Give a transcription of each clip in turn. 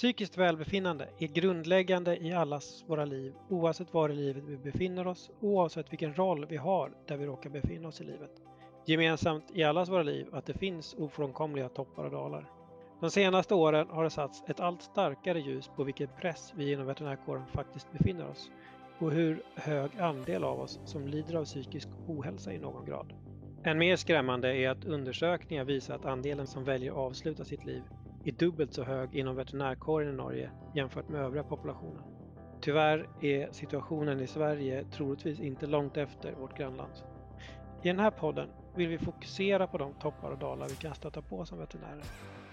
Psykiskt välbefinnande är grundläggande i allas våra liv oavsett var i livet vi befinner oss, oavsett vilken roll vi har där vi råkar befinna oss i livet. Gemensamt i allas våra liv att det finns ofrånkomliga toppar och dalar. De senaste åren har det satts ett allt starkare ljus på vilken press vi inom veterinärkåren faktiskt befinner oss och hur hög andel av oss som lider av psykisk ohälsa i någon grad. Än mer skrämmande är att undersökningar visar att andelen som väljer att avsluta sitt liv är dubbelt så hög inom veterinärkåren i Norge jämfört med övriga populationen. Tyvärr är situationen i Sverige troligtvis inte långt efter vårt grannland. I den här podden vill vi fokusera på de toppar och dalar vi kan stöta på som veterinärer.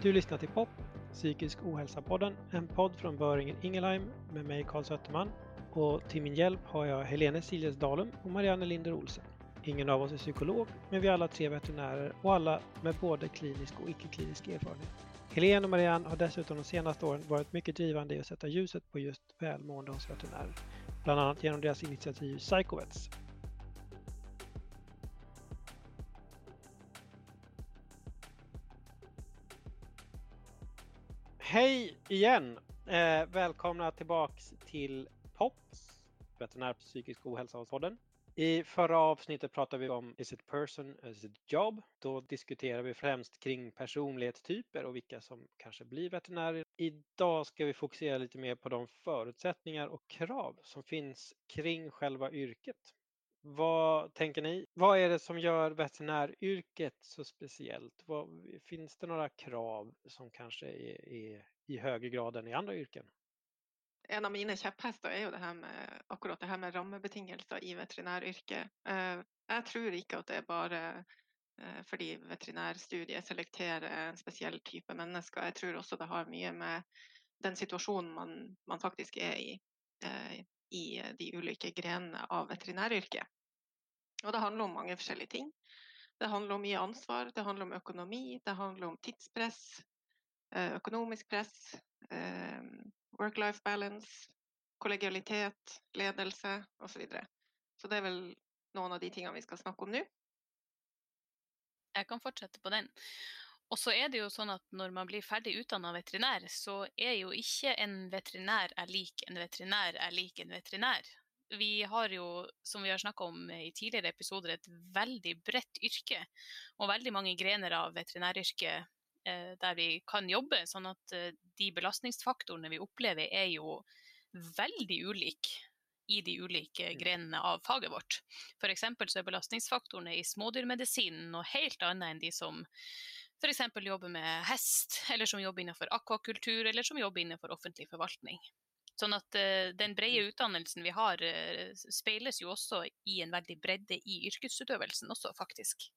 Du lyssnar till POP, Psykisk ohälsa-podden, en podd från Böringen Ingelheim med mig Karl Sötterman och till min hjälp har jag Helene Siljes Dalum och Marianne Linder Olsen. Ingen av oss är psykolog, men vi är alla tre veterinärer och alla med både klinisk och icke-klinisk erfarenhet. Helene och Marianne har dessutom de senaste åren varit mycket drivande i att sätta ljuset på just välmående hos veterinärer. Bland annat genom deras initiativ Psychovets. Hej igen! Eh, välkomna tillbaks till POPS, veterinär psykisk ohälsa hos podden. I förra avsnittet pratade vi om Is it person, is it job? Då diskuterar vi främst kring personlighetstyper och vilka som kanske blir veterinärer. Idag ska vi fokusera lite mer på de förutsättningar och krav som finns kring själva yrket. Vad tänker ni? Vad är det som gör veterinäryrket så speciellt? Vad, finns det några krav som kanske är, är i högre grad än i andra yrken? En av mine kjepphester er jo det her med akkurat det her med rammebetingelser i veterinæryrket. Eh, jeg tror ikke at det er bare eh, fordi veterinærstudiet selekterer en spesiell type mennesker. Jeg tror også det har mye med den situasjonen man, man faktisk er i eh, i de ulike grenene av veterinæryrket. Og det handler om mange forskjellige ting. Det handler om mye ansvar, det handler om økonomi, det handler om tidspress, økonomisk press, work-life balance, kollegialitet, ledelse osv. Så, videre. så det er vel noen av de tingene vi skal snakke om nå. Jeg kan fortsette på den. Og så er det jo sånn at når man blir ferdig utdanna veterinær, så er jo ikke en veterinær er lik en veterinær er lik en veterinær. Vi har jo, som vi har snakka om i tidligere episoder, et veldig bredt yrke. Og veldig mange grener av veterinæryrket der vi kan jobbe. Sånn at eh, de belastningsfaktorene vi opplever er jo veldig ulike i de ulike grenene av faget vårt. F.eks. så er belastningsfaktorene i smådyrmedisinen noe helt annet enn de som f.eks. jobber med hest, eller som jobber innenfor akvakultur, eller som jobber innenfor offentlig forvaltning. Sånn at uh, den brede mm. utdannelsen vi har, uh, speiles jo også i en veldig bredde i yrkesutøvelsen også, faktisk.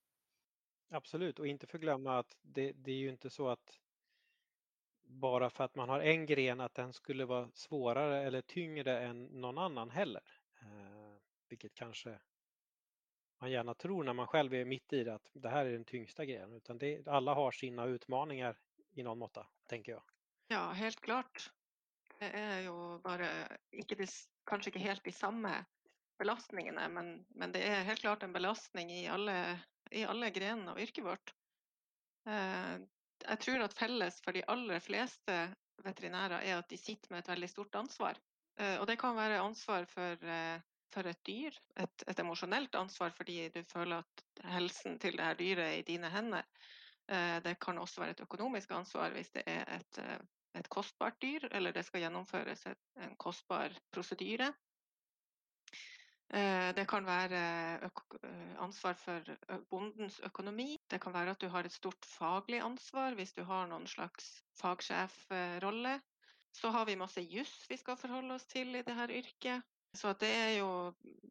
Absolut, och inte förglömma att det, det är ju inte så att bara för att man har en gren att den skulle vara svårare eller tyngre än någon annan heller. Eh, vilket kanske man gärna tror när man själv är mitt i det att det här är den tyngsta grenen. Utan alla har sina utmaningar i någon måtta, tenker jeg. Ja, helt klart. Det er jo bare ikke de, kanskje ikke helt de samme belastningene, men, men det er helt klart en belastning i alle i alle grenene av yrket vårt. Eh, jeg tror at felles for de aller fleste veterinærer er at de sitter med et veldig stort ansvar. Eh, og det kan være ansvar for, eh, for et dyr, et, et, emosjonelt ansvar fordi du føler at helsen til det her dyret er i dine hender. Det kan også være et økonomisk ansvar hvis det er et, et kostbart dyr, eller det skal gjennomføres en kostbar prosedyre. Eh, det kan være eh, ansvar for bondens økonomi. Det kan være at du har et stort faglig ansvar hvis du har noen slags fagsjefrolle. Så har vi masse juss vi skal forholde oss til i dette yrket. Så det er jo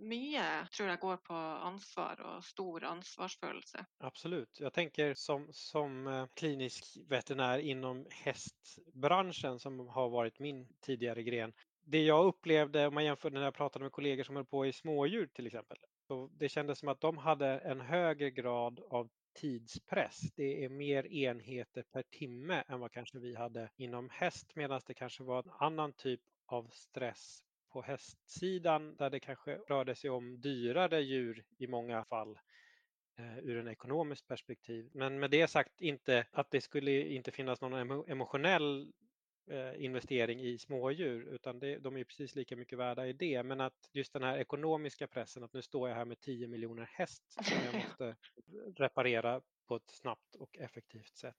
mye, tror jeg, går på ansvar og stor ansvarsfølelse. Absolut. Jeg tenker som, som eh, klinisk veterinær innom hestbransjen, som har vært min tidligere gren det jag upplevde om man jämför när jag pratade med kollegor som höll på i smådjur till exempel. Så det kändes som att de hade en högre grad av tidspress. Det är mer enheter per timme än vad kanske vi hade inom häst medan det kanske var en annan typ av stress på hästsidan där det kanske rörde sig om dyrare djur i många fall eh, ur en ekonomisk perspektiv. Men med det sagt inte att det skulle inte finnas någon emotionell investering i smådjur utan det, de är precis lika mycket värda i det. Men att just den här ekonomiska pressen att nu står jag här med 10 miljoner häst som jag måste reparera på ett snabbt och effektivt sätt.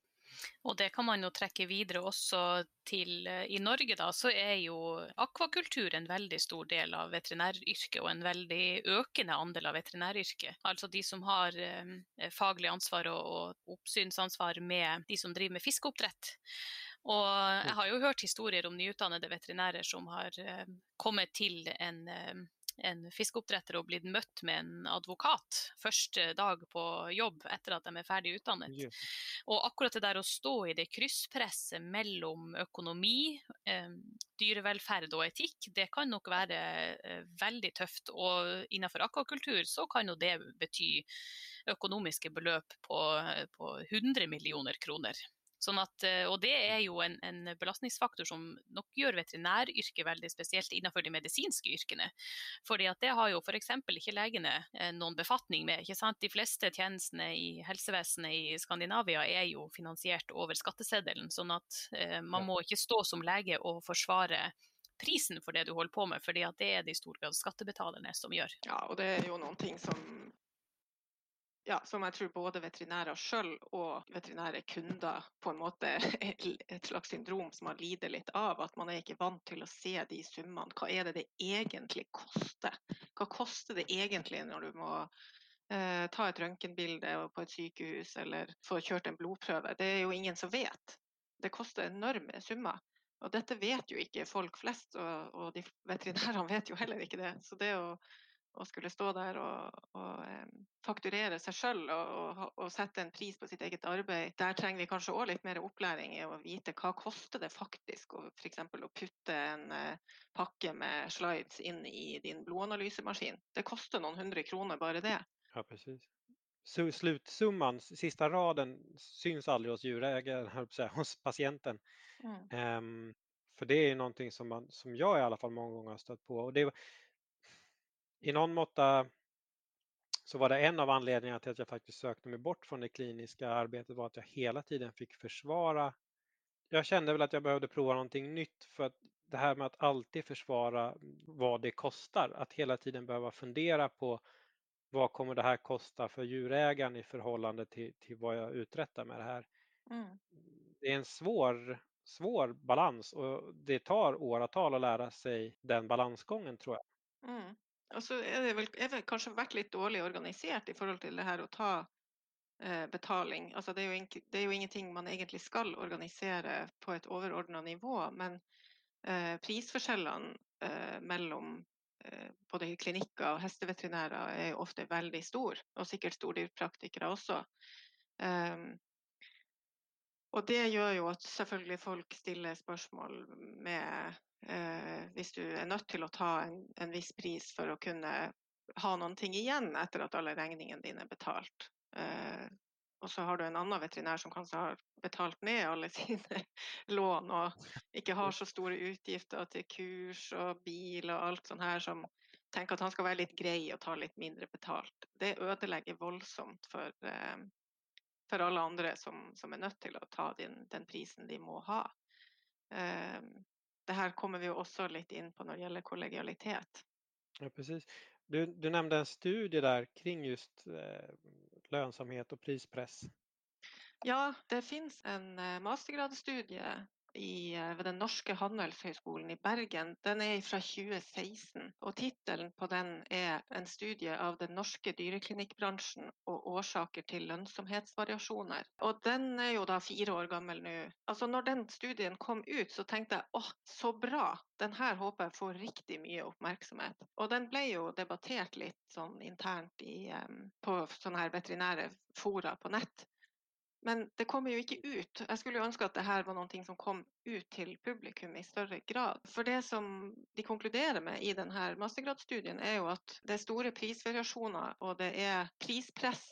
Og det kan man jo trekke videre også til eh, I Norge da, så er jo akvakultur en veldig stor del av veterinæryrket, og en veldig økende andel av veterinæryrket. Altså de som har eh, faglig ansvar og, og oppsynsansvar med de som driver med fiskeoppdrett. Og jeg har jo hørt historier om nyutdannede veterinærer som har eh, kommet til en eh, en fiskeoppdretter og blitt møtt med en advokat første dag på jobb etter at de er ferdig utdannet. Yes. Og akkurat det der å stå i det krysspresset mellom økonomi, eh, dyrevelferd og etikk, det kan nok være veldig tøft. Og innenfor akvakultur så kan jo det bety økonomiske beløp på, på 100 millioner kroner. Sånn at, eh, og det er jo en, en, belastningsfaktor som nok gjør veterinæryrket veldig spesielt innenfor de medisinske yrkene. Fordi at det har jo f.eks. ikke legene eh, noen befatning med. ikke sant? De fleste tjenestene i helsevesenet i Skandinavia er jo finansiert over skatteseddelen. Sånn at eh, man må ikke stå som lege og forsvare prisen for det du holder på med, fordi at det er det i stor grad skattebetalerne som gjør. Ja, og det er jo noen ting som ja, som jeg tror både veterinærer sjøl og veterinære kunder på en måte et slags syndrom som man lider litt av. At man er ikke vant til å se de summene. Hva er det det egentlig koster? Hva koster det egentlig når du må eh, ta et røntgenbilde på et sykehus eller få kjørt en blodprøve? Det er jo ingen som vet. Det koster enorme summer. Og dette vet jo ikke folk flest, og, og de veterinærene vet jo heller ikke det. Så det å å skulle stå der og, og fakturere seg sjøl og, og, og, sette en pris på sitt eget arbeid. Der trenger vi kanskje òg litt mer opplæring i å vite hva koster det faktisk å f.eks. å putte en uh, pakke med slides inn i din blodanalysemaskin. Det koster noen hundre kroner bare det. Ja, precis. Så slutsumman, sista raden, syns aldri hos djurägaren, hos patienten. Mm. Um, för det är någonting som, man, som jag i alla fall många gånger har stött på. Och det, i någon måtta så var det en av anledningarna till att jag faktiskt sökte mig bort från det kliniska arbetet var att jag hela tiden fick försvara. Jag kände väl att jag behövde prova någonting nytt för att det här med att alltid försvara vad det kostar, att hela tiden behöva fundera på vad kommer det här kosta för djurägaren i förhållande till, till vad jag uträttar med det här. Mm. Det är en svår, svår balans och det tar åratal att lära sig den balansgången tror jag. Mm. Og så er det vel, er vel kanskje vært litt dårlig organisert i forhold til det her å ta eh, betaling. Altså det, er jo, det, er jo, ingenting man egentlig skal organisere på et overordna nivå, men eh, prisforskjellene eh, mellom eh, både klinikker og hesteveterinærer er ofte veldig stor, og sikkert stordyrpraktikere også. Um, og det gjør jo at selvfølgelig folk stiller spørsmål med Hvis du er nødt til å ta en, en, viss pris for å kunne ha noen ting igjen etter at alle regningene dine er betalt. Eh, og så har du en annen veterinær som kanskje har betalt ned alle sine lån og ikke har så store utgifter til kurs og bil og alt sånt her, som tenker at han skal være litt grei og ta litt mindre betalt. Det ødelegger voldsomt for, eh, for alle andre som, som, er nødt til å ta den, den prisen de må ha. Det här kommer vi också lite in på när det gäller kollegialitet. Ja, precis. Du, du nämnde en studie där kring just eh, lönsamhet och prispress. Ja, det finns en mastergradstudie mastergradsstudie i, eh, ved den norske handelshøyskolen i Bergen, den er fra 2016. Og tittelen på den er 'En studie av den norske dyreklinikkbransjen og årsaker til lønnsomhetsvariasjoner'. Og den er jo da fire år gammel nå. Altså når den studien kom ut, så tenkte jeg åh, så bra! Den her håper jeg får riktig mye oppmerksomhet. Og den ble jo debattert litt sånn internt i, um, på sånne her veterinære fora på nett. Men det kommer jo ikke ut. Jeg skulle jo ønske at det her var noe som kom ut til publikum i større grad. For det som de konkluderer med i denne mastergradsstudien, er jo at det er store prisvariasjoner, og det er prispress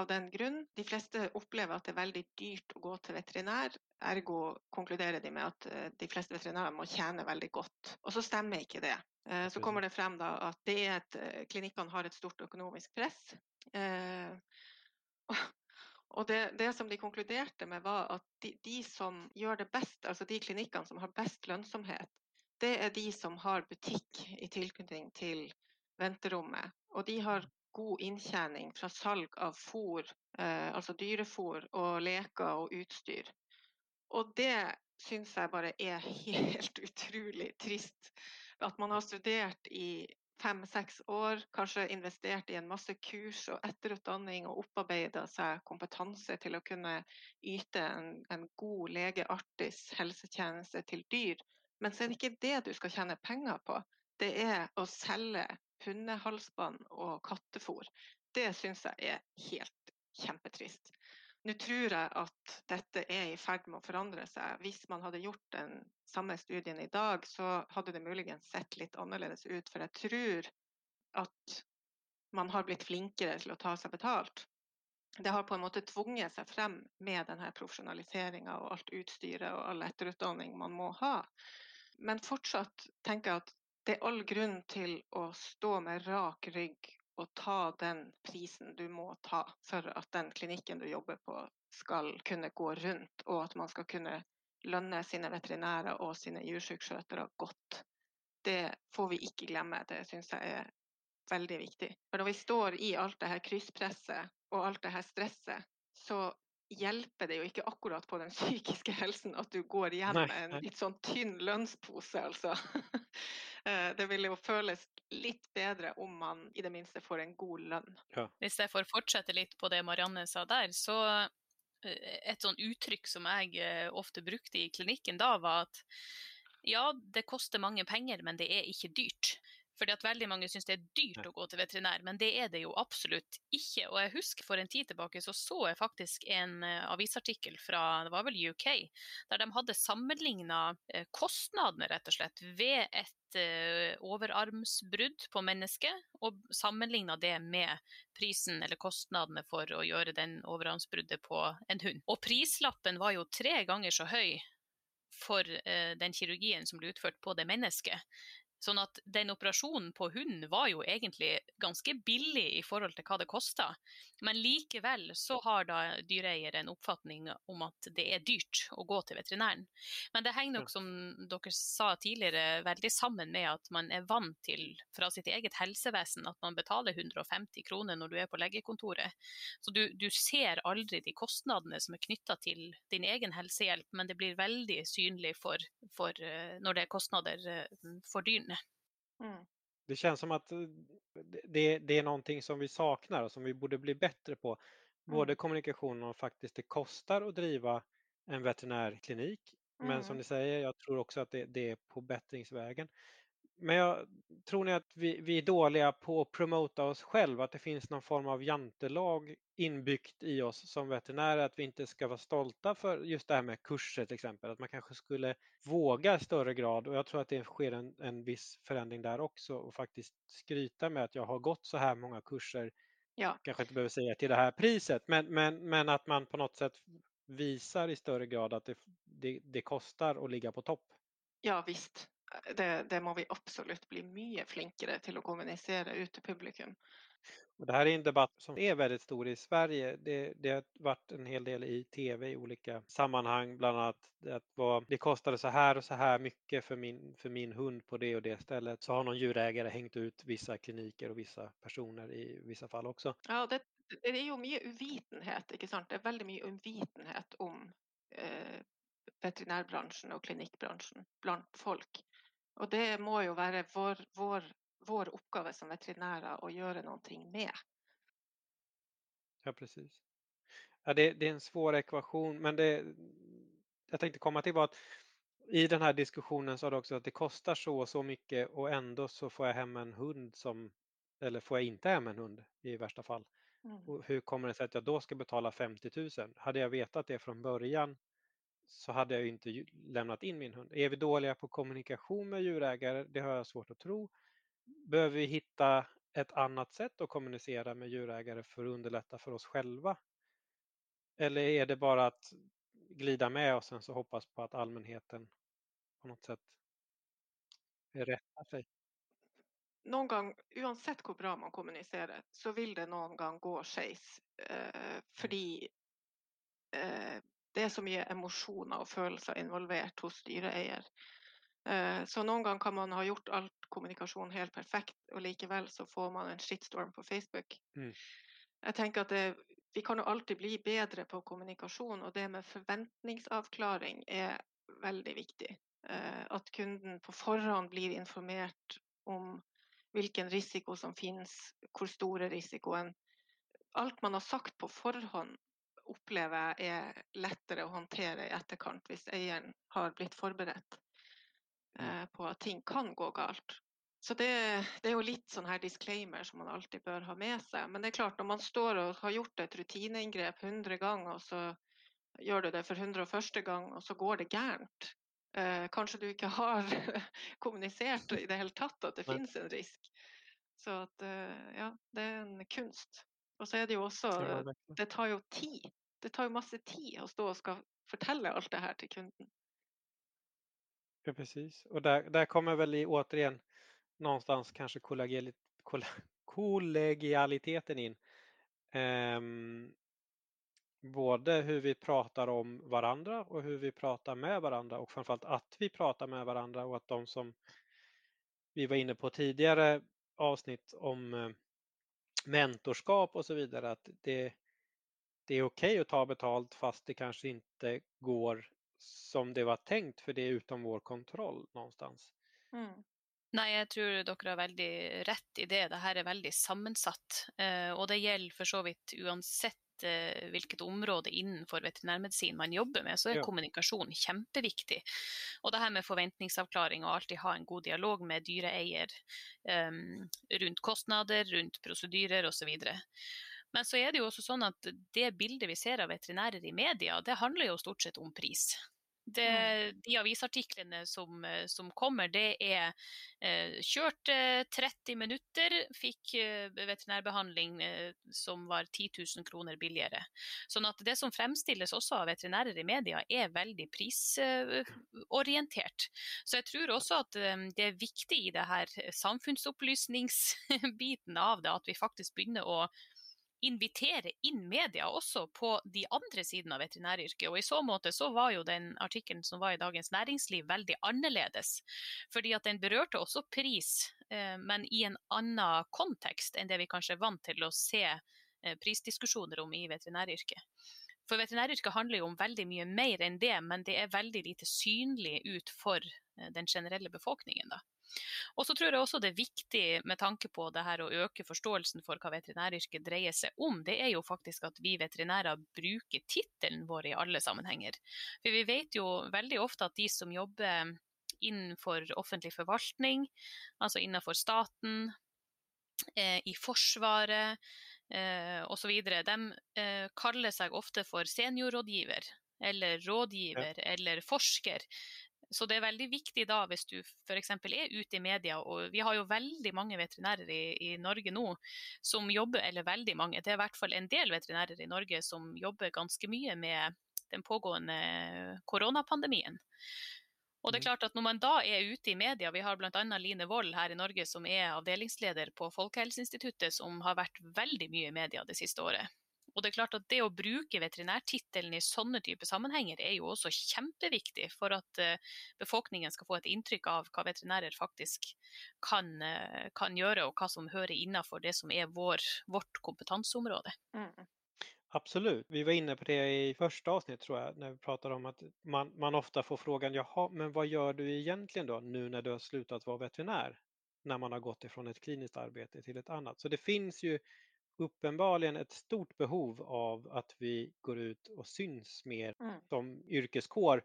av den grunn. De fleste opplever at det er veldig dyrt å gå til veterinær. Ergo konkluderer de med at eh, de fleste veterinærer må tjene veldig godt. Og så stemmer ikke det. Eh, så kommer det frem at det er at klinikkene har et stort økonomisk press. Og det, det, som de konkluderte med, var at de, de, som gjør det best, altså de klinikkene som har best lønnsomhet, det er de som har butikk i tilknytning til venterommet. Og de har god inntjening fra salg av fôr, eh, altså dyrefôr og leker og utstyr. Og det syns jeg bare er helt utrolig trist. At man har studert i fem-seks år, kanskje investert i en masse kurs og etterutdanning og opparbeida seg kompetanse til å kunne yte en, en god legeartis helsetjeneste til dyr. Men så er det ikke det du skal tjene penger på. Det er å selge hundehalsbånd og kattefôr. Det syns jeg er helt kjempetrist. Nå tror jeg at dette er i ferd med å forandre seg. Hvis man hadde gjort den samme studien i dag, så hadde det muligens sett litt annerledes ut. For jeg tror at man har blitt flinkere til å ta seg betalt. Det har på en måte tvunget seg frem med denne profesjonaliseringa og alt utstyret og all etterutdanning man må ha. Men fortsatt tenker jeg at det er all grunn til å stå med rak rygg å ta den prisen du må ta for at den klinikken du jobber på skal kunne gå rundt, og at man skal kunne lønne sine veterinærer og sine djursykskjøtere godt. Det får vi ikke glemme. Det syns jeg er veldig viktig. For når vi står i alt det her krysspresset og alt det her stresset, så hjelper det jo ikke akkurat på den psykiske helsen at du går hjem med en litt sånn tynn lønnspose, altså. Eh, det vil jo føles litt bedre om man i det minste får en god lønn. Ja. Hvis jeg får fortsette litt på det Marianne sa der, så eh, et sånn uttrykk som jeg eh, ofte brukte i klinikken da, var at ja, det koster mange penger, men det er ikke dyrt. Fordi at veldig mange syns det er dyrt å gå til veterinær, men det er det jo absolutt ikke. Og jeg husker for en tid tilbake så så jeg faktisk en avisartikkel fra det var vel UK, der de hadde sammenligna kostnadene rett og slett ved et uh, overarmsbrudd på mennesket, og sammenligna det med prisen eller kostnadene for å gjøre den overarmsbruddet på en hund. Og prislappen var jo tre ganger så høy for den kirurgien som ble utført på det mennesket, Sånn at den operasjonen på hunden var jo egentlig ganske billig i forhold til hva det kosta. Men likevel så har da dyreeier en oppfatning om at det er dyrt å gå til veterinæren. Men det henger nok, som dere sa tidligere, veldig sammen med at man er vant til fra sitt eget helsevesen at man betaler 150 kroner når du er på legekontoret. Så du, du ser aldri de kostnadene som er knytta til din egen helsehjelp, men det blir veldig synlig for, for eh, når det er kostnader eh, for dyrene. Mm. Det känns som att eh, det, det, är någonting som vi saknar och som vi borde bli bättre på. Både mm. kommunikation och faktiskt det kostar att driva en veterinärklinik. Men mm. som ni säger, jag tror också att det, det är på bättringsvägen. Men jag, tror ni att vi, vi, är dåliga på att promota oss själva? Att det finns någon form av jantelag inbyggt i oss som veterinärer? Att vi inte ska vara stolta för just det här med kurser till exempel? Att man kanske skulle våga i större grad och jag tror att det sker en, en viss förändring där också och faktiskt skryta med att jag har gått så här många kurser. Ja. Kanske inte behöver säga till det här priset men, men, men att man på något sätt visar i större grad att det, det, det kostar att ligga på topp. Ja visst, det, det, må vi absolutt bli mye flinkere til å kommunisere ut til publikum. Og det her er en debatt som er veldig stor i Sverige. Det, det har vært en hel del i tv i ulike sammanhang, bl.a. at att vad, det kostet så her og så her mye for min, för min hund på det og det stedet. Så har noen dyreeiere hengt ut vissa kliniker og vissa personer i vissa fall også. Ja, det, det er jo mye uvitenhet, ikke sant. Det er veldig mye uvitenhet om eh, veterinærbransjen og klinikkbransjen blant folk. Og det må jo være vår, vår, vår oppgave som veterinærer å gjøre noe med. Ja, precis. Ja, det, det, är en svår ekvation, men det jag tänkte komma till var att i den här diskussionen sa du också att det kostar så och så mycket och ändå så får jag hem en hund som, eller får jag inte hem en hund i värsta fall. Mm. Hur kommer det sig att jag då ska betala 50 000? Hade jag vetat det från början så hade jag inte lämnat in min hund. Är vi dåliga på kommunikation med djurägare? Det har jag svårt att tro. Behöver vi hitta ett annat sätt att kommunicera med djurägare för att underlätta för oss själva? Eller är det bara att glida med och sen så hoppas på att allmänheten på något sätt rättar sig? Noen gang, uansett hvor bra man kommuniserer, så vil det noen gang gå skeis. Eh, fordi eh, det er så mye emosjoner og følelser involvert hos dyreeier. Eh, så noen ganger kan man ha gjort alt kommunikasjon helt perfekt, og likevel så får man en shitstorm på Facebook. Mm. Jeg tenker at det, Vi kan jo alltid bli bedre på kommunikasjon, og det med forventningsavklaring er veldig viktig. Eh, at kunden på forhånd blir informert om hvilken risiko som finnes, hvor stor er risikoen. Alt man har sagt på forhånd, opplever jeg er lettere å håndtere i etterkant hvis eieren har blitt forberedt eh, på at ting kan gå galt. Så det, det, er jo litt sånn her disclaimer som man alltid bør ha med seg. Men det er klart, når man står og har gjort et rutineinngrep 100 ganger, og så gjør du det for 101. gang, og så går det gærent, Eh, kanskje du ikke har kommunisert i det hele tatt at det finnes en risk. Så at, eh, ja, det er en kunst. Og så er det jo også Det tar jo tid. Det tar jo masse tid å stå og skal fortelle alt det her til kunden. Ja, precis. Och där, där kommer väl i, återigen någonstans kanske kollegialiteten in. Um, både hur vi pratar om varandra och hur vi pratar med varandra och framförallt att vi pratar med varandra och att de som vi var inne på tidigare avsnitt om eh, mentorskap och så vidare, att det, det är okej okay att ta betalt fast det kanske inte går som det var tänkt för det är utom vår kontroll någonstans. Mm. Nei, jeg tror dere har veldig rett i det. Dette er veldig sammensatt. Eh, og det gjelder for så vidt uansett hvilket område innenfor veterinærmedisin man jobber med, så er ja. kommunikasjon kjempeviktig. Og det her med forventningsavklaring og alltid ha en god dialog med dyreeier um, rundt kostnader, rundt prosedyrer osv. Men så er det jo også sånn at det bildet vi ser av veterinærer i media, det handler jo stort sett om pris. Det, de avisartiklene som, eh, som, kommer, det er eh, kjørt eh, 30 minutter, fikk eh, veterinærbehandling eh, som var 10 000 kroner billigere. Sånn at det som fremstilles også av veterinærer i media, er veldig prisorientert. Så jeg tror også at eh, det er viktig i det her samfunnsopplysningsbiten av det, at vi faktisk begynner å invitere inn media også på de andre sidene av veterinæryrket. Og I så måte så var jo den artikkelen som var i Dagens Næringsliv veldig annerledes. Fordi at den berørte også pris, eh, men i en annen kontekst enn det vi kanskje er vant til å se eh, prisdiskusjoner om i veterinæryrket. For veterinæryrket handler jo om veldig mye mer enn det, men det er veldig lite synlig ut for eh, den generelle befolkningen. da. Og så tror jeg også det er viktig med tanke på det her å øke forståelsen for hva veterinæryrket dreier seg om, det er jo faktisk at vi veterinærer bruker tittelen vår i alle sammenhenger. For vi vet jo veldig ofte at de som jobber innenfor offentlig forvaltning, altså innenfor staten, eh, i Forsvaret eh, osv., de eh, kaller seg ofte for seniorrådgiver eller rådgiver ja. eller forsker. Så det er veldig viktig da hvis du f.eks. er ute i media, og vi har jo veldig mange veterinærer i, i, Norge nå som jobber, eller veldig mange, det er i hvert fall en del veterinærer i Norge som jobber ganske mye med den pågående koronapandemien. Og det er mm. klart at Når man da er ute i media, vi har bl.a. Line Wold her i Norge som er avdelingsleder på Folkehelseinstituttet, som har vært veldig mye i media det siste året. Og det er klart at det å bruke veterinærtittelen i sånne typer sammenhenger er jo også kjempeviktig for at uh, befolkningen skal få et inntrykk av hva veterinærer faktisk kan, uh, kan gjøre, og hva som hører innenfor det som er vår, vårt kompetanseområde. Mm. Absolut. Vi var inne på det i første avsnitt tror jeg, när vi pratade om at man, man ofte får frågan, jaha, men hva gjør du egentlig da, nu när du har slutat vara veterinär? När man har gått ifrån et klinisk arbete til et annet. Så det finns ju uppenbarligen ett stort behov av att vi går ut och syns mer mm. som yrkeskår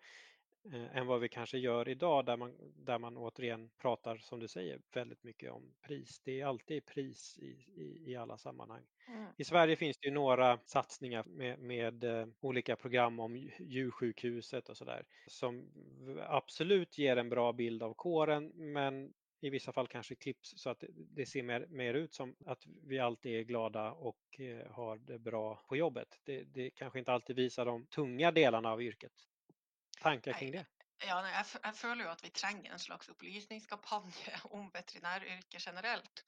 eh, än vad vi kanske gör idag där man, där man återigen pratar, som du säger, väldigt mycket om pris. Det är alltid pris i, i, i alla sammanhang. Mm. I Sverige finns det ju några satsningar med, med uh, olika program om djursjukhuset och sådär som absolut ger en bra bild av kåren men i vissa fall kanske klipps så att det ser mer, mer ut som att vi alltid är glada och eh, har det bra på jobbet. Det, det kanske inte alltid visar de tunga delarna av yrket. Tankar kring det? Ja, jeg, jeg føler jo at vi trenger en slags opplysningskampanje om veterinæryrket generelt.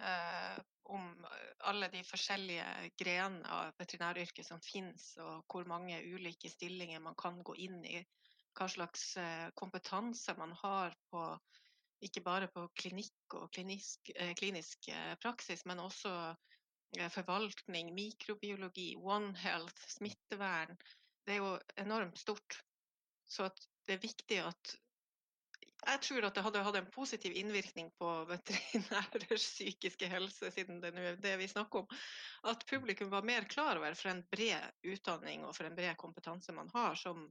eh, om alle de forskjellige grenene av veterinæryrket som finnes, og hvor mange ulike stillinger man kan gå inn i. Hva slags eh, kompetanse man har på ikke bare på klinikk og klinisk, eh, klinisk eh, praksis, men også eh, forvaltning, mikrobiologi, One Health, smittevern. Det er jo enormt stort. Så det er viktig at jeg tror at det hadde hatt en positiv innvirkning på veterinærers psykiske helse, siden det er det vi snakker om. At publikum var mer klar over for en bred utdanning og for en bred kompetanse man har som,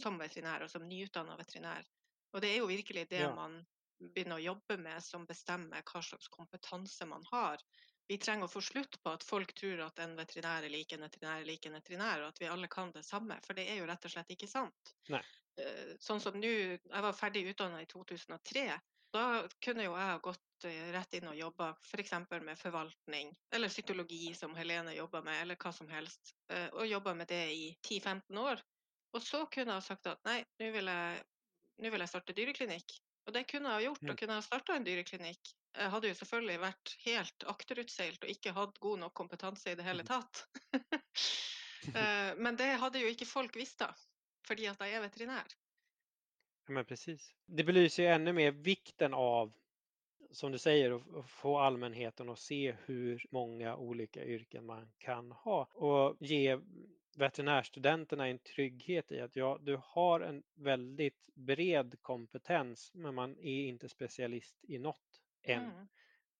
som veterinær og som nyutdanna veterinær. Og det er jo virkelig det ja. man begynner å jobbe med som bestemmer hva slags kompetanse man har. Vi trenger å få slutt på at folk tror at en veterinær er lik en veterinær er lik en veterinær, og at vi alle kan det samme, for det er jo rett og slett ikke sant. Nei. Eh, sånn som nå, jeg var ferdig utdanna i 2003. Da kunne jo jeg gått eh, rett inn og jobba f.eks. med forvaltning, eller psykologi som Helene jobba med, eller hva som helst. Eh, og jobba med det i 10-15 år. Og så kunne jeg sagt at nei, nå vil jeg, nå vil jeg starte dyreklinikk. Og det kunne jeg ha gjort, og kunne ha starta en dyreklinikk. Jeg hadde jo selvfølgelig vært helt akterutseilt og ikke hatt god nok kompetanse i det hele tatt. Eh, men det hadde jo ikke folk visst da, fordi at jeg er veterinær. Men precis. Det belyser jo enda mer vikten av, som du sier, å få allmennheten å se hvor mange olika yrken man kan ha Og ge veterinärstudenterna en trygghet i att ja, du har en väldigt bred kompetens men man är inte specialist i något än. Mm.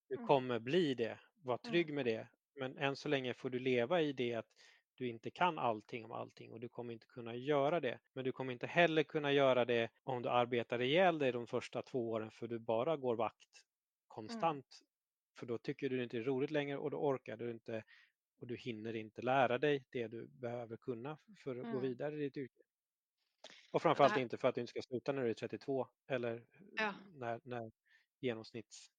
Du mm. kommer bli det, var trygg mm. med det. Men än så länge får du leva i det att du inte kan allting om allting och du kommer inte kunna göra det. Men du kommer inte heller kunna göra det om du arbetar ihjäl dig de första två åren för du bara går vakt konstant. Mm. För då tycker du det inte är roligt längre och då orkar du inte och du hinner inte lära dig det du behöver kunna för att mm. gå vidare i ditt yrke. Och framförallt inte för att du inte ska sluta när du är 32 eller ja. när, när genomsnitts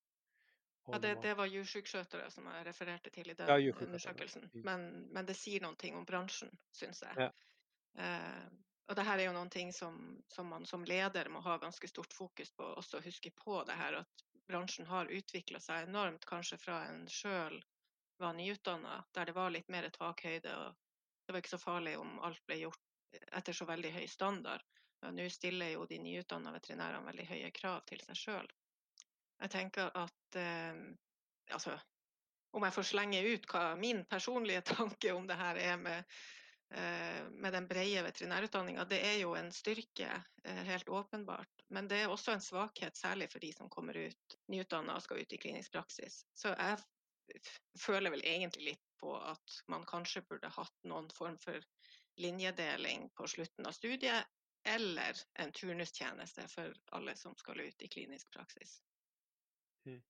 Ja, det, det var djursjukskötare som jag refererte till i den ja, undersökelsen. Mm. Men, men det säger någonting om branschen, syns jag. Ja. Eh, och det här är ju någonting som, som man som leder må ha ganska stort fokus på, och så huske på det här att branschen har utvecklat sig enormt, kanske från en själv var nyutdannet, der det var litt mer takhøyde. og Det var ikke så farlig om alt ble gjort etter så veldig høy standard. Nå stiller jo de nyutdanna veterinærene veldig høye krav til seg sjøl. Jeg tenker at eh, altså, om jeg får slenge ut hva min personlige tanke om det her er med, eh, med den brede veterinærutdanninga, det er jo en styrke, eh, helt åpenbart. Men det er også en svakhet, særlig for de som kommer ut nyutdanna og skal ut i klinisk praksis. Så jeg føler vel egentlig litt på at man kanskje burde hatt noen form for linjedeling på slutten av studiet, eller en turnustjeneste for alle som skal ut i klinisk praksis. Mm.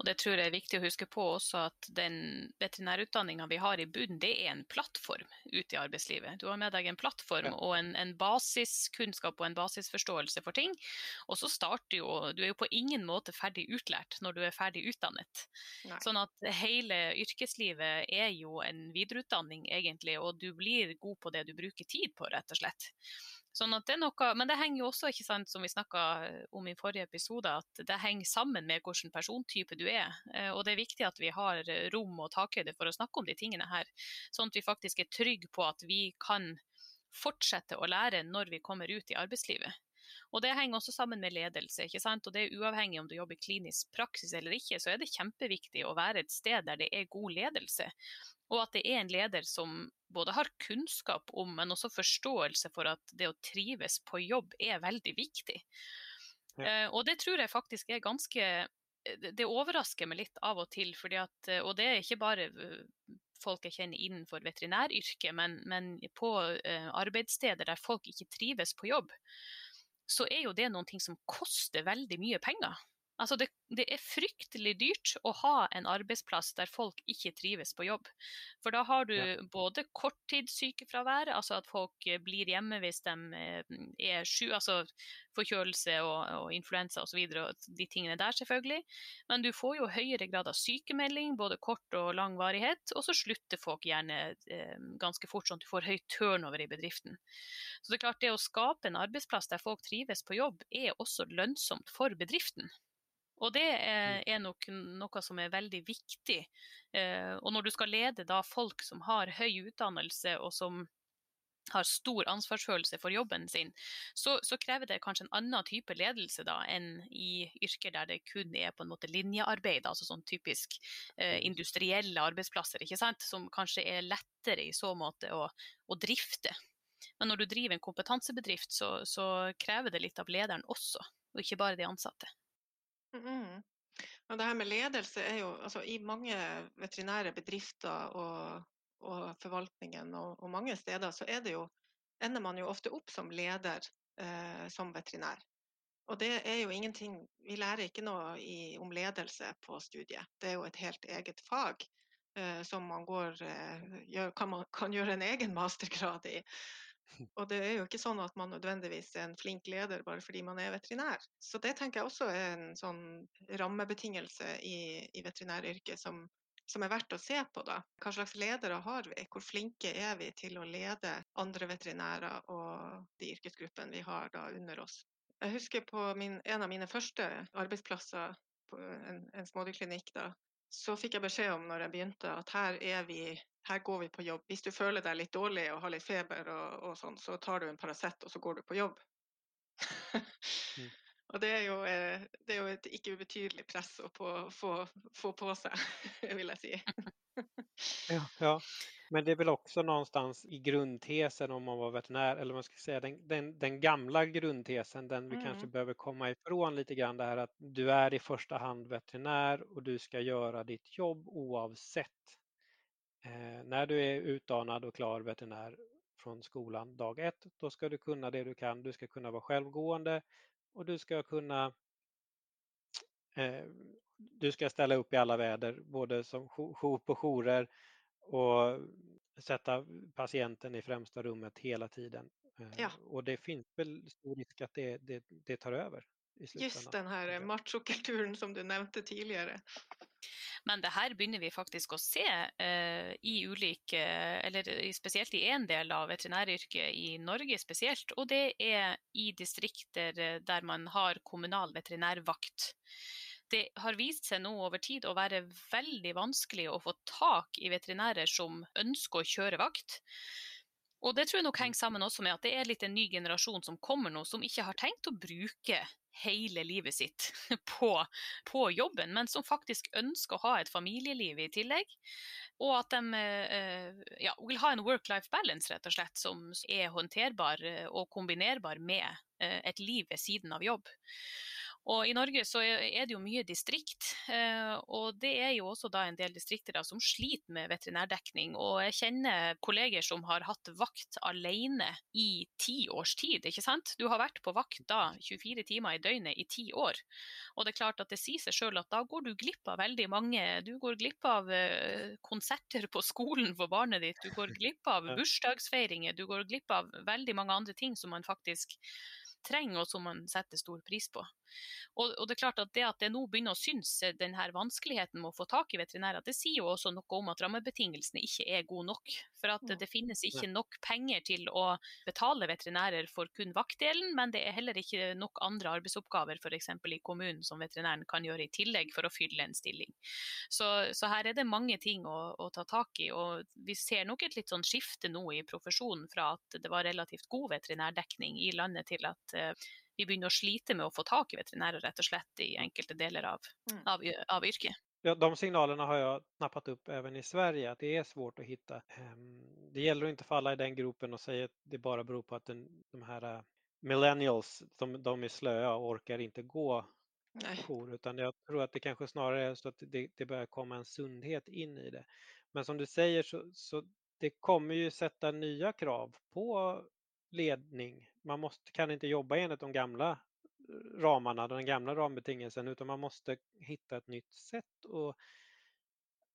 Og det tror jeg er viktig å huske på også at den veterinærutdanninga vi har i bunnen, det er en plattform ut i arbeidslivet. Du har med deg en plattform og en, en, basiskunnskap og en basisforståelse for ting. Og så starter jo Du er jo på ingen måte ferdig utlært når du er ferdig utdannet. Nei. Sånn at hele yrkeslivet er jo en videreutdanning, egentlig, og du blir god på det du bruker tid på, rett og slett. Sånn at det er noe, men det henger jo også, ikke sant, som vi snakka om i forrige episode, at det henger sammen med hvilken persontype du er. Eh, og det er viktig at vi har rom og takhøyde for å snakke om de tingene her. Sånn at vi faktisk er trygge på at vi kan fortsette å lære når vi kommer ut i arbeidslivet. Og Det henger også sammen med ledelse. ikke sant? Og det er Uavhengig om du jobber klinisk praksis eller ikke, så er det kjempeviktig å være et sted der det er god ledelse. Og at det er en leder som både har kunnskap om, men også forståelse for at det å trives på jobb er veldig viktig. Ja. Uh, og det tror jeg faktisk er ganske Det overrasker meg litt av og til, at, og det er ikke bare folk jeg kjenner innenfor veterinæryrket, men, men på uh, arbeidssteder der folk ikke trives på jobb, så er jo det noe som koster veldig mye penger. Altså det, det, er fryktelig dyrt å ha en arbeidsplass der folk ikke trives på jobb. For da har du ja. både korttidssykefravær, altså at folk eh, blir hjemme hvis de eh, er sju, altså forkjølelse og, og influensa osv., og, og de tingene der selvfølgelig. Men du får jo høyere grad av sykemelding, både kort og lang varighet, og så slutter folk gjerne eh, ganske fort, sånn at du får høy turnover i bedriften. Så det er klart, det å skape en arbeidsplass der folk trives på jobb, er også lønnsomt for bedriften. Og det er, er nok noe som er veldig viktig. Eh, og når du skal lede da folk som har høy utdannelse og som har stor ansvarsfølelse for jobben sin, så, så, krever det kanskje en annen type ledelse da, enn i yrker der det kun er på en måte linjearbeid, altså sånn typisk eh, industrielle arbeidsplasser, ikke sant? som kanskje er lettere i så måte å, å drifte. Men når du driver en kompetansebedrift, så, så, krever det litt av lederen også, og ikke bare de ansatte. Mm. Og det her med ledelse er jo altså, I mange veterinære bedrifter og og forvaltningen. Og, og, mange steder så jo, ender man jo ofte opp som leder eh, som veterinær. Og det er jo ingenting Vi lærer ikke noe i, om ledelse på studiet. Det er jo et helt eget fag eh, som man går, eh, gjør, kan, man, kan gjøre en egen mastergrad i. Og det er jo ikke sånn at man nødvendigvis er en flink leder bare fordi man er veterinær. Så det tenker jeg også er en sånn rammebetingelse i, i veterinæryrket som, som er verdt å se på. da. Hva slags ledere har vi? Hvor flinke er vi til å lede andre veterinærer og de yrkesgruppene vi har da under oss? Jeg husker på min, en av mine første arbeidsplasser på en, en smådyrklinikk. da, så fikk jeg beskjed om når jeg begynte at her, vi, her, går vi på jobb. Hvis du føler deg litt dårlig og har litt feber, og, og sånn, så tar du en Paracet og så går du på jobb. mm. Og det er jo, eh, det er jo et ikke ubetydelig press å få, få, få på seg, vil jeg si. ja, ja, men det är väl också någonstans i grundtesen om man var veterinär, eller man ska säga den, den, den gamla grundtesen, den vi mm. kanske behöver komma ifrån lite grann, det här att du är i första hand veterinär och du ska göra ditt jobb oavsett. Eh, när du är utdanad och klar veterinär från skolan dag ett, då ska du kunna det du kan. Du ska kunna vara självgående, och du ska kunna eh, du ska ställa upp i alla väder, både som jour på jourer och sätta patienten i främsta rummet hela tiden. Eh, ja. Och det finns väl stor risk att det, det, det tar över. Just den här machokulturen som du nevnte tidligere. Men det her begynner vi faktisk å se eh, i ulike, eller spesielt i en del av veterinæryrket i Norge spesielt, og det er i distrikter eh, der man har kommunal veterinærvakt. Det har vist seg nå over tid å være veldig vanskelig å få tak i veterinærer som ønsker å kjøre vakt. Og det tror jeg nok henger sammen også med at det er litt en ny generasjon som kommer nå, som ikke har tenkt å bruke hele livet sitt på, på, jobben, men som faktisk ønsker å ha et familieliv i tillegg. Og at de eh, ja, vil ha en work-life balance, rett og slett, som er håndterbar eh, og kombinerbar med eh, et liv ved siden av jobb. Og I Norge så er det jo mye distrikt, eh, og det er jo også da en del distrikter da, som sliter med veterinærdekning. Og jeg kjenner kolleger som har hatt vakt alene i ti års tid. ikke sant? Du har vært på vakt da 24 timer i døgnet i ti år. Og det er klart at det sier seg sjøl at da går du glipp av veldig mange. Du går glipp av eh, konserter på skolen for barnet ditt, du går glipp av bursdagsfeiringer, du går glipp av veldig mange andre ting som man faktisk trenger, og som man setter stor pris på. Og, og, det er klart at det at det nå begynner å synes eh, denne vanskeligheten med å få tak i veterinærer, det sier jo også noe om at rammebetingelsene ikke er gode nok. For at det finnes ikke nok penger til å betale veterinærer for kun vaktdelen, men det er heller ikke nok andre arbeidsoppgaver f.eks. i kommunen som veterinæren kan gjøre i tillegg for å fylle en stilling. Så, så her er det mange ting å, å, ta tak i, og vi ser nok et litt sånn skifte nå i profesjonen fra at det var relativt god veterinærdekning i landet til at uh, vi begynner å slite med å få tak i veterinærer rett og slett i enkelte deler av, mm. av, av yrket. Ja, de signalerna har jag nappat upp även i Sverige, att det är svårt att hitta. Ehm, det gäller att inte falla i den gropen och säga att det bara beror på att den, de här eh, millennials, de, de är slöa och orkar inte gå jour, utan jag tror att det kanske snarare är så att det, det börjar komma en sundhet in i det. Men som du säger så, så det kommer ju sätta nya krav på ledning. Man måste, kan inte jobba enligt de gamla eh, ramarna, den gamla rambetingelsen, utan man måste hitta ett nytt sätt. Och,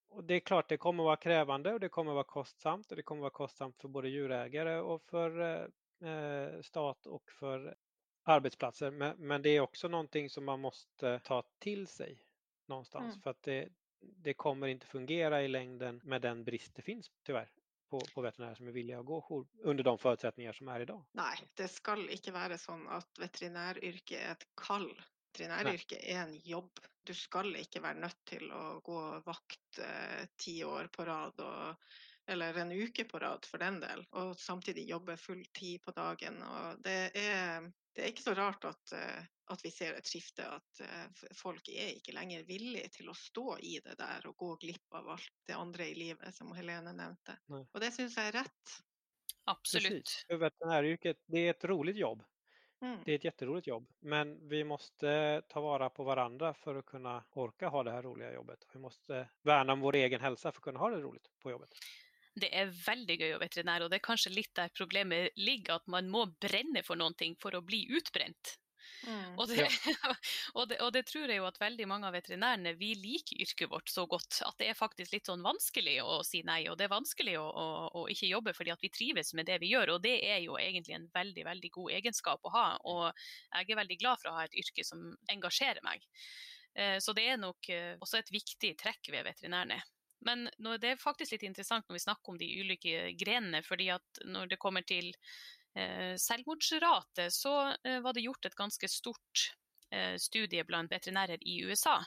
och det är klart, det kommer vara krävande och det kommer vara kostsamt och det kommer vara kostsamt för både djurägare och för eh, eh stat och för arbetsplatser. Men, men, det är också någonting som man måste ta till sig någonstans mm. för att det, det kommer inte fungera i längden med den brist det finns tyvärr på, på veterinærer som er villige å gå jour under de forutsetninger som er i dag? Nei, det skal ikke være sånn at veterinæryrket er et kall. veterinæryrket er en jobb. Du skal ikke være nødt til å gå vakt eh, ti år på rad, og, eller en uke på rad for den del, og samtidig jobbe full tid på dagen. Og det er, det er ikke så rart at, eh, at vi ser et skifte, at eh, folk er ikke lenger villige til å stå i det der og gå glipp av alt det andre i livet, som Helene nevnte. Nei. Og det syns jeg er rett. Absolutt. Det er et roligt jobb. Mm. Det är ett jätteroligt jobb. Men vi måste ta vara på varandra för att kunna orka ha det här roliga jobbet. Vi måste värna om vår egen hälsa för att kunna ha det roligt på jobbet. Det er veldig gøy å være veterinær, og det er kanskje litt der problemet ligger, at man må brenne for noen ting for å bli utbrent. Mm. Og det, og, det, og det tror jeg jo at veldig mange av veterinærene vi liker yrket vårt så godt at det er faktisk litt sånn vanskelig å si nei, og det er vanskelig å, å, å ikke jobbe fordi at vi trives med det vi gjør. Og det er jo egentlig en veldig veldig god egenskap å ha, og jeg er veldig glad for å ha et yrke som engasjerer meg. Eh, Så det er nok eh, også et viktig trekk ved veterinærene. Men det er faktisk litt interessant når vi snakker om de ulike grenene, fordi at når det kommer til eh, selvmordsrate, så eh, var det gjort et ganske stort eh, studie blant veterinærer i USA.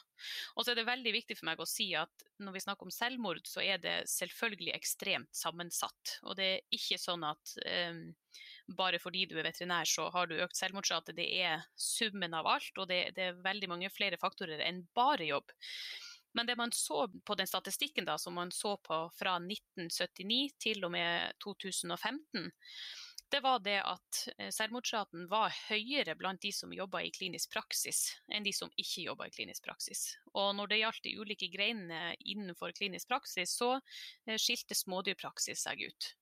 Og så er det veldig viktig for meg å si at når vi snakker om selvmord, så er det selvfølgelig ekstremt sammensatt. Og det er ikke sånn at eh, bare fordi du er veterinær, så har du økt selvmordsrate. Det er summen av alt, og det, det er veldig mange flere faktorer enn bare jobb. Men det man så på den statistikken da, som man så på fra 1979 til og med 2015, det var det at eh, selvmordsraten var høyere blant de som jobba i klinisk praksis, enn de som ikke jobba i klinisk praksis. Og når det gjaldt de ulike greinene innenfor klinisk praksis, så eh, skilte smådyrpraksis seg ut.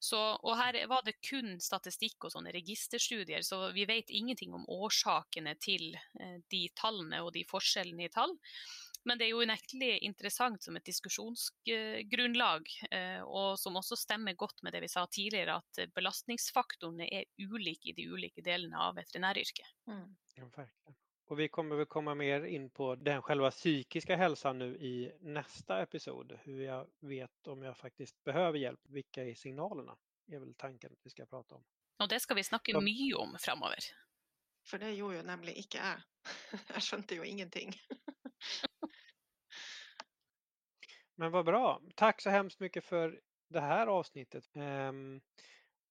Så, og her var det kun statistikk og sånne registerstudier, så vi vet ingenting om årsakene til eh, de tallene og de forskjellene i tall. Men det er jo unektelig interessant som et diskusjonsgrunnlag, eh, og som også stemmer godt med det vi sa tidligere, at eh, belastningsfaktorene er ulike i de ulike delene av veterinæryrket. Mm. Ja, verkligen. Och vi kommer väl komma mer in på den själva psykiska hälsan nu i nästa episod. Hur jeg vet om jeg faktisk behöver hjälp. Vilka är signalerna? är väl tanken att vi ska prata om. Og det skal vi snakke Så... mye om framover. For det gjorde jo nemlig ikke jeg. Jeg skjønte jo ingenting. Men vad bra. Tack så hemskt mycket för det här avsnittet. Um,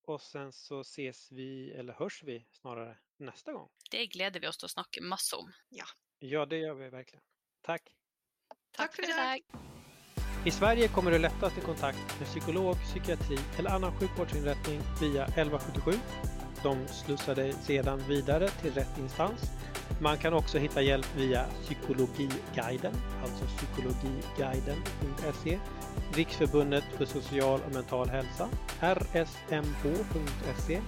och sen så ses vi, eller hörs vi snarare, nästa gång. Det gleder vi oss til å snakke masse om. Ja, det gör vi verkligen. Tack. Takk for i i dag. I Sverige kommer du lättast i kontakt med psykolog, psykiatri eller annan sjukvårdsinrättning via 1177. De slussar dig sedan vidare till rätt instans. Man kan också hitta hjälp via Psykologiguiden, alltså psykologiguiden.se, Riksförbundet för social och mental hälsa, rsmh.se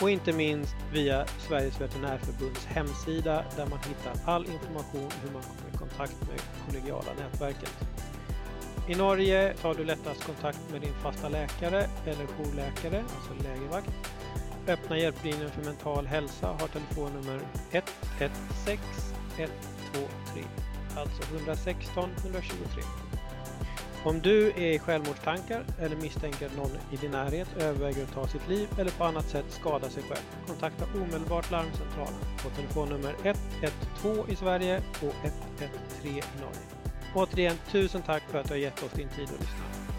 och inte minst via Sveriges veterinärförbunds hemsida där man hittar all information hur man kommer i kontakt med kollegiala nätverket. I Norge tar du lättast kontakt med din fasta läkare eller jourläkare, alltså lägervakt. Öppna hjälplinjen för mental hälsa har telefonnummer 116 123, alltså 116 123. Om du är i självmordstankar eller misstänker någon i din närhet överväger att ta sitt liv eller på annat sätt skada sig själv, kontakta omedelbart larmcentralen på telefonnummer 112 i Sverige och 113 i Norge. Återigen, tusen tack för att du har gett oss din tid att lyssna.